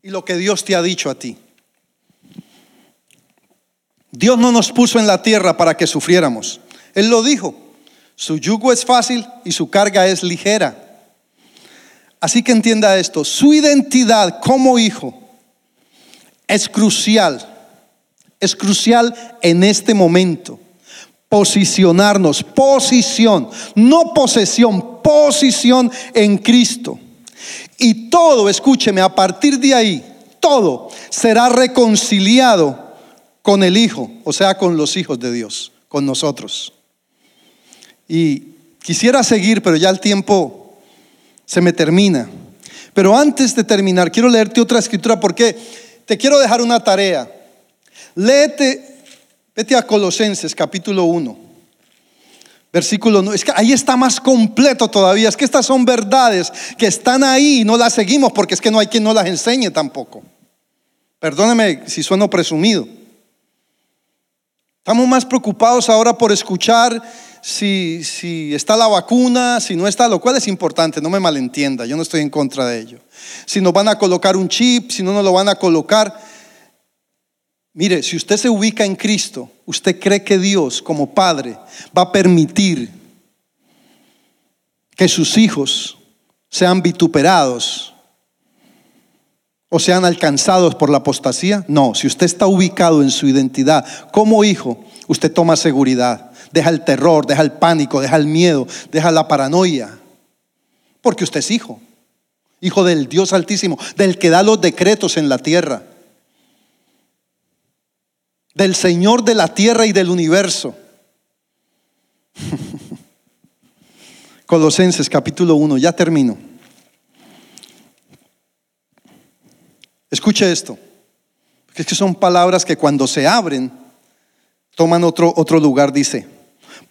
Y lo que Dios te ha dicho a ti. Dios no nos puso en la tierra para que sufriéramos. Él lo dijo. Su yugo es fácil y su carga es ligera. Así que entienda esto. Su identidad como hijo es crucial. Es crucial en este momento. Posicionarnos, posición, no posesión, posición en Cristo. Y todo, escúcheme, a partir de ahí, todo será reconciliado con el Hijo, o sea, con los hijos de Dios, con nosotros. Y quisiera seguir, pero ya el tiempo se me termina. Pero antes de terminar, quiero leerte otra escritura porque te quiero dejar una tarea. Léete, vete a Colosenses capítulo 1. Versículo 9. Es que ahí está más completo todavía. Es que estas son verdades que están ahí y no las seguimos porque es que no hay quien no las enseñe tampoco. Perdóneme si sueno presumido. Estamos más preocupados ahora por escuchar si, si, está la vacuna, si no está, lo cual es importante, no me malentienda, yo no estoy en contra de ello. Si nos van a colocar un chip, si no nos lo van a colocar. Mire, si usted se ubica en Cristo, usted cree que Dios como Padre va a permitir que sus hijos sean vituperados o sean alcanzados por la apostasía. No, si usted está ubicado en su identidad como hijo, usted toma seguridad, deja el terror, deja el pánico, deja el miedo, deja la paranoia, porque usted es hijo, hijo del Dios altísimo, del que da los decretos en la tierra, del Señor de la tierra y del universo. Colosenses capítulo 1, ya termino. Escuche esto, porque es que son palabras que cuando se abren toman otro, otro lugar, dice.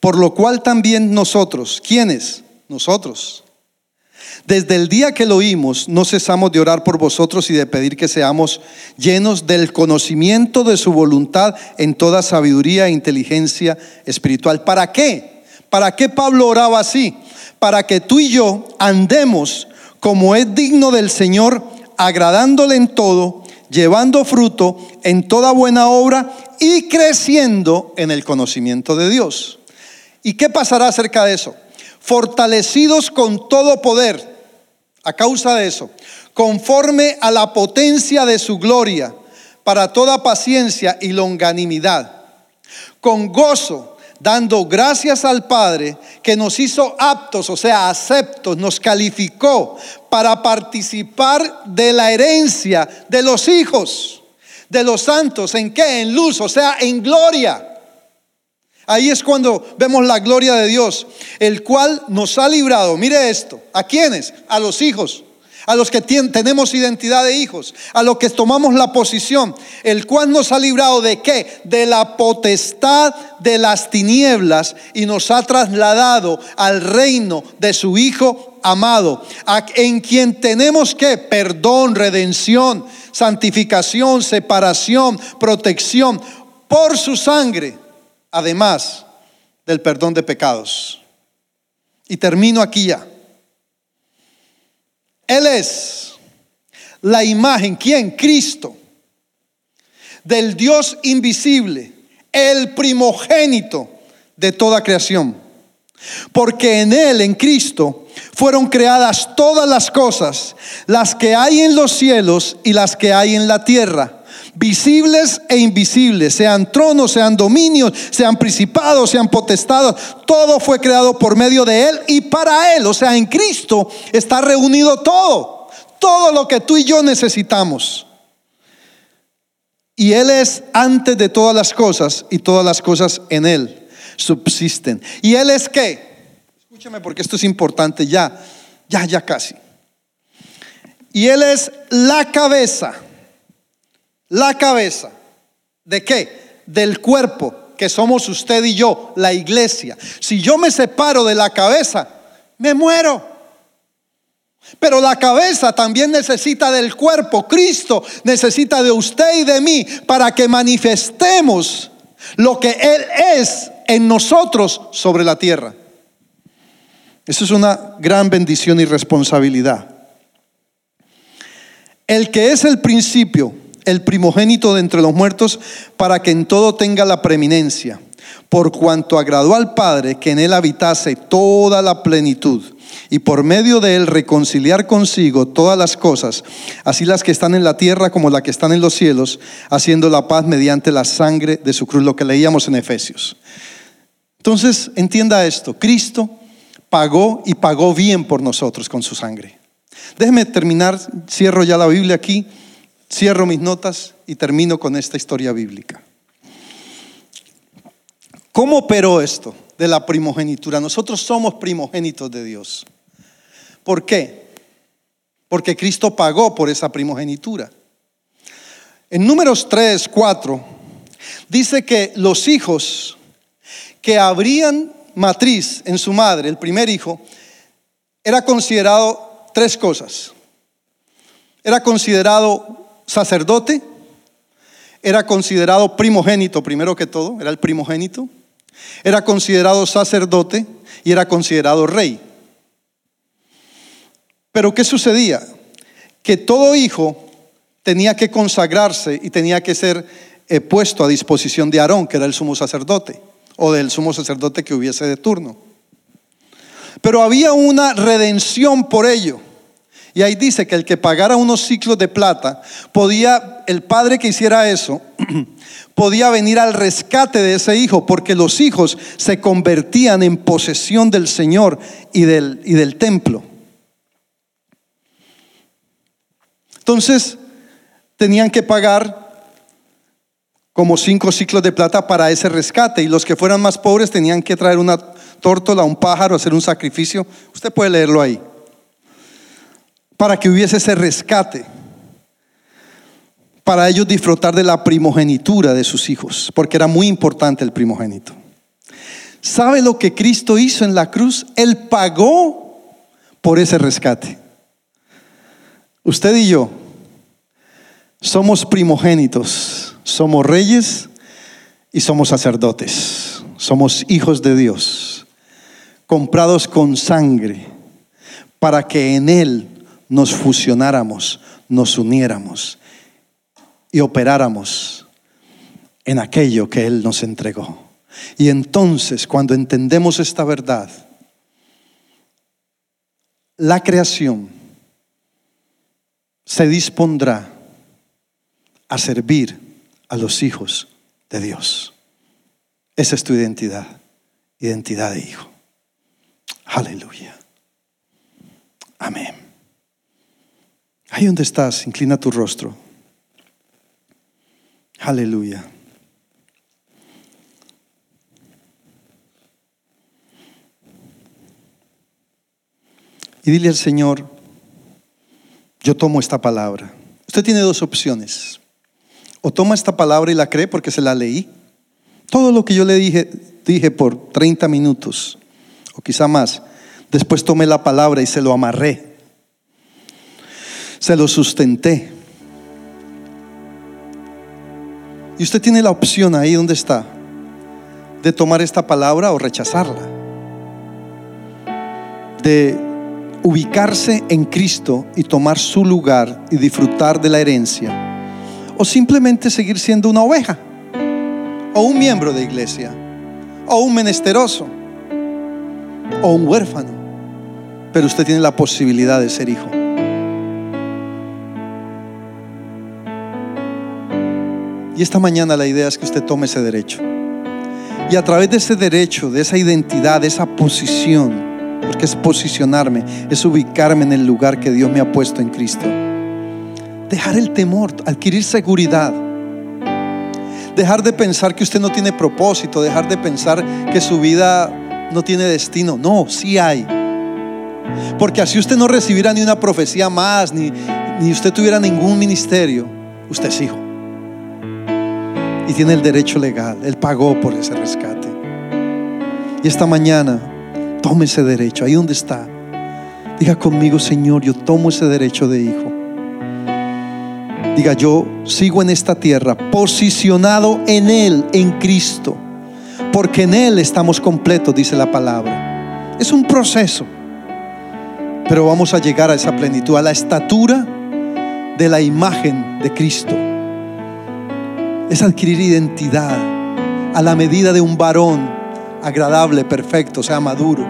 Por lo cual también nosotros, ¿quiénes? Nosotros, desde el día que lo oímos, no cesamos de orar por vosotros y de pedir que seamos llenos del conocimiento de su voluntad en toda sabiduría e inteligencia espiritual. ¿Para qué? ¿Para qué Pablo oraba así? Para que tú y yo andemos como es digno del Señor, agradándole en todo, llevando fruto en toda buena obra y creciendo en el conocimiento de Dios. ¿Y qué pasará acerca de eso? Fortalecidos con todo poder, a causa de eso, conforme a la potencia de su gloria, para toda paciencia y longanimidad, con gozo, dando gracias al Padre que nos hizo aptos, o sea, aceptos, nos calificó para participar de la herencia de los hijos, de los santos, ¿en qué? En luz, o sea, en gloria. Ahí es cuando vemos la gloria de Dios, el cual nos ha librado. Mire esto, ¿a quiénes? A los hijos, a los que tenemos identidad de hijos, a los que tomamos la posición, el cual nos ha librado de qué? De la potestad de las tinieblas y nos ha trasladado al reino de su Hijo amado, en quien tenemos que perdón, redención, santificación, separación, protección por su sangre además del perdón de pecados. Y termino aquí ya. Él es la imagen, ¿quién? Cristo, del Dios invisible, el primogénito de toda creación. Porque en Él, en Cristo, fueron creadas todas las cosas, las que hay en los cielos y las que hay en la tierra visibles e invisibles, sean tronos, sean dominios, sean principados, sean potestados, todo fue creado por medio de Él y para Él, o sea, en Cristo está reunido todo, todo lo que tú y yo necesitamos. Y Él es antes de todas las cosas y todas las cosas en Él subsisten. ¿Y Él es qué? Escúchame porque esto es importante ya, ya, ya casi. Y Él es la cabeza la cabeza. ¿De qué? Del cuerpo, que somos usted y yo, la iglesia. Si yo me separo de la cabeza, me muero. Pero la cabeza también necesita del cuerpo. Cristo necesita de usted y de mí para que manifestemos lo que Él es en nosotros sobre la tierra. Eso es una gran bendición y responsabilidad. El que es el principio el primogénito de entre los muertos, para que en todo tenga la preeminencia, por cuanto agradó al Padre que en él habitase toda la plenitud, y por medio de él reconciliar consigo todas las cosas, así las que están en la tierra como las que están en los cielos, haciendo la paz mediante la sangre de su cruz, lo que leíamos en Efesios. Entonces, entienda esto, Cristo pagó y pagó bien por nosotros con su sangre. Déjeme terminar, cierro ya la Biblia aquí. Cierro mis notas y termino con esta historia bíblica. ¿Cómo operó esto de la primogenitura? Nosotros somos primogénitos de Dios. ¿Por qué? Porque Cristo pagó por esa primogenitura. En números 3, 4, dice que los hijos que abrían matriz en su madre, el primer hijo, era considerado tres cosas. Era considerado sacerdote, era considerado primogénito primero que todo, era el primogénito, era considerado sacerdote y era considerado rey. Pero ¿qué sucedía? Que todo hijo tenía que consagrarse y tenía que ser eh, puesto a disposición de Aarón, que era el sumo sacerdote, o del sumo sacerdote que hubiese de turno. Pero había una redención por ello. Y ahí dice que el que pagara unos ciclos de plata, podía, el padre que hiciera eso, podía venir al rescate de ese hijo, porque los hijos se convertían en posesión del Señor y del, y del templo. Entonces, tenían que pagar como cinco ciclos de plata para ese rescate, y los que fueran más pobres tenían que traer una tórtola, un pájaro, hacer un sacrificio. Usted puede leerlo ahí para que hubiese ese rescate. para ellos disfrutar de la primogenitura de sus hijos, porque era muy importante el primogénito. ¿Sabe lo que Cristo hizo en la cruz? Él pagó por ese rescate. Usted y yo somos primogénitos, somos reyes y somos sacerdotes, somos hijos de Dios, comprados con sangre, para que en Él nos fusionáramos, nos uniéramos y operáramos en aquello que Él nos entregó. Y entonces, cuando entendemos esta verdad, la creación se dispondrá a servir a los hijos de Dios. Esa es tu identidad, identidad de hijo. Aleluya. Amén. Ahí donde estás, inclina tu rostro. Aleluya. Y dile al Señor, yo tomo esta palabra. Usted tiene dos opciones. O toma esta palabra y la cree porque se la leí. Todo lo que yo le dije, por 30 minutos, o quizá más. Después tomé la palabra y se lo amarré. Se lo sustenté. Y usted tiene la opción ahí donde está de tomar esta palabra o rechazarla. De ubicarse en Cristo y tomar su lugar y disfrutar de la herencia. O simplemente seguir siendo una oveja. O un miembro de iglesia. O un menesteroso. O un huérfano. Pero usted tiene la posibilidad de ser hijo. Y esta mañana la idea es que usted tome ese derecho. Y a través de ese derecho, de esa identidad, de esa posición, porque es posicionarme, es ubicarme en el lugar que Dios me ha puesto en Cristo. Dejar el temor, adquirir seguridad. Dejar de pensar que usted no tiene propósito, dejar de pensar que su vida no tiene destino. No, sí hay. Porque así usted no recibirá ni una profecía más, ni, ni usted tuviera ningún ministerio. Usted es hijo y tiene el derecho legal. Él pagó por ese rescate. Y esta mañana, tome ese derecho, ahí donde está. Diga conmigo, Señor, yo tomo ese derecho de hijo. Diga, yo sigo en esta tierra, posicionado en Él, en Cristo. Porque en Él estamos completos, dice la palabra. Es un proceso. Pero vamos a llegar a esa plenitud, a la estatura de la imagen de Cristo es adquirir identidad a la medida de un varón agradable, perfecto, sea maduro.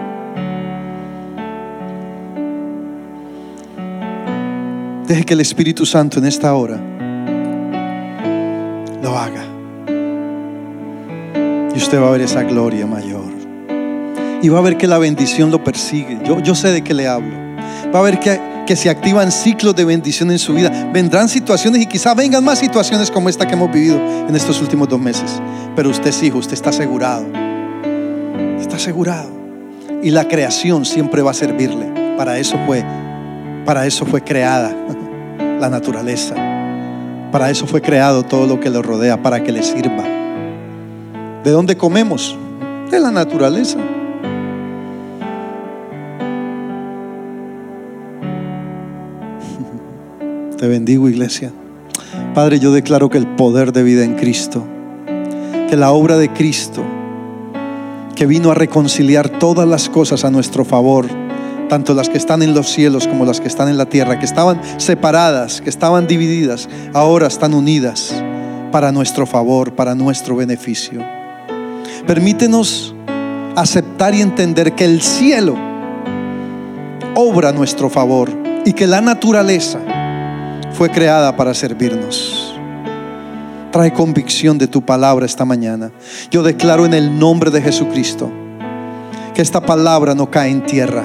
Deje que el Espíritu Santo en esta hora lo haga. Y usted va a ver esa gloria mayor. Y va a ver que la bendición lo persigue. Yo, yo sé de qué le hablo. Va a ver que que se activan ciclos de bendición en su vida. Vendrán situaciones y quizá vengan más situaciones como esta que hemos vivido en estos últimos dos meses. Pero usted es hijo, usted está asegurado. Está asegurado. Y la creación siempre va a servirle. Para eso fue, para eso fue creada la naturaleza. Para eso fue creado todo lo que le rodea, para que le sirva. ¿De dónde comemos? De la naturaleza. Bendigo iglesia. Padre, yo declaro que el poder de vida en Cristo, que la obra de Cristo, que vino a reconciliar todas las cosas a nuestro favor, tanto las que están en los cielos como las que están en la tierra, que estaban separadas, que estaban divididas, ahora están unidas para nuestro favor, para nuestro beneficio. Permítenos aceptar y entender que el cielo obra a nuestro favor y que la naturaleza fue creada para servirnos. Trae convicción de tu palabra esta mañana. Yo declaro en el nombre de Jesucristo que esta palabra no cae en tierra,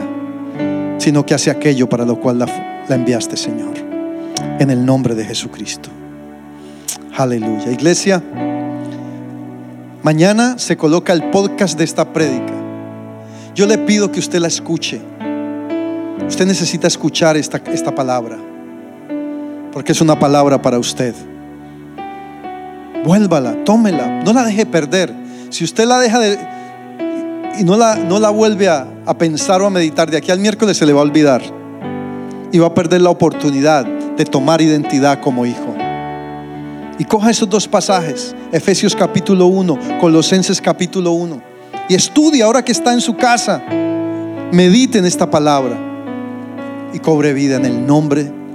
sino que hace aquello para lo cual la, enviaste, Señor. En el nombre de Jesucristo. Aleluya. Iglesia, mañana se coloca el podcast de esta prédica. Yo le pido que usted la escuche. Usted necesita escuchar esta, esta palabra porque es una palabra para usted. Vuélvala, tómela, no la deje perder. Si usted la deja de, y no la, no la vuelve a, a pensar o a meditar, de aquí al miércoles se le va a olvidar. Y va a perder la oportunidad de tomar identidad como hijo. Y coja esos dos pasajes, Efesios capítulo 1, Colosenses capítulo 1, y estudie ahora que está en su casa. Medite en esta palabra y cobre vida en el nombre de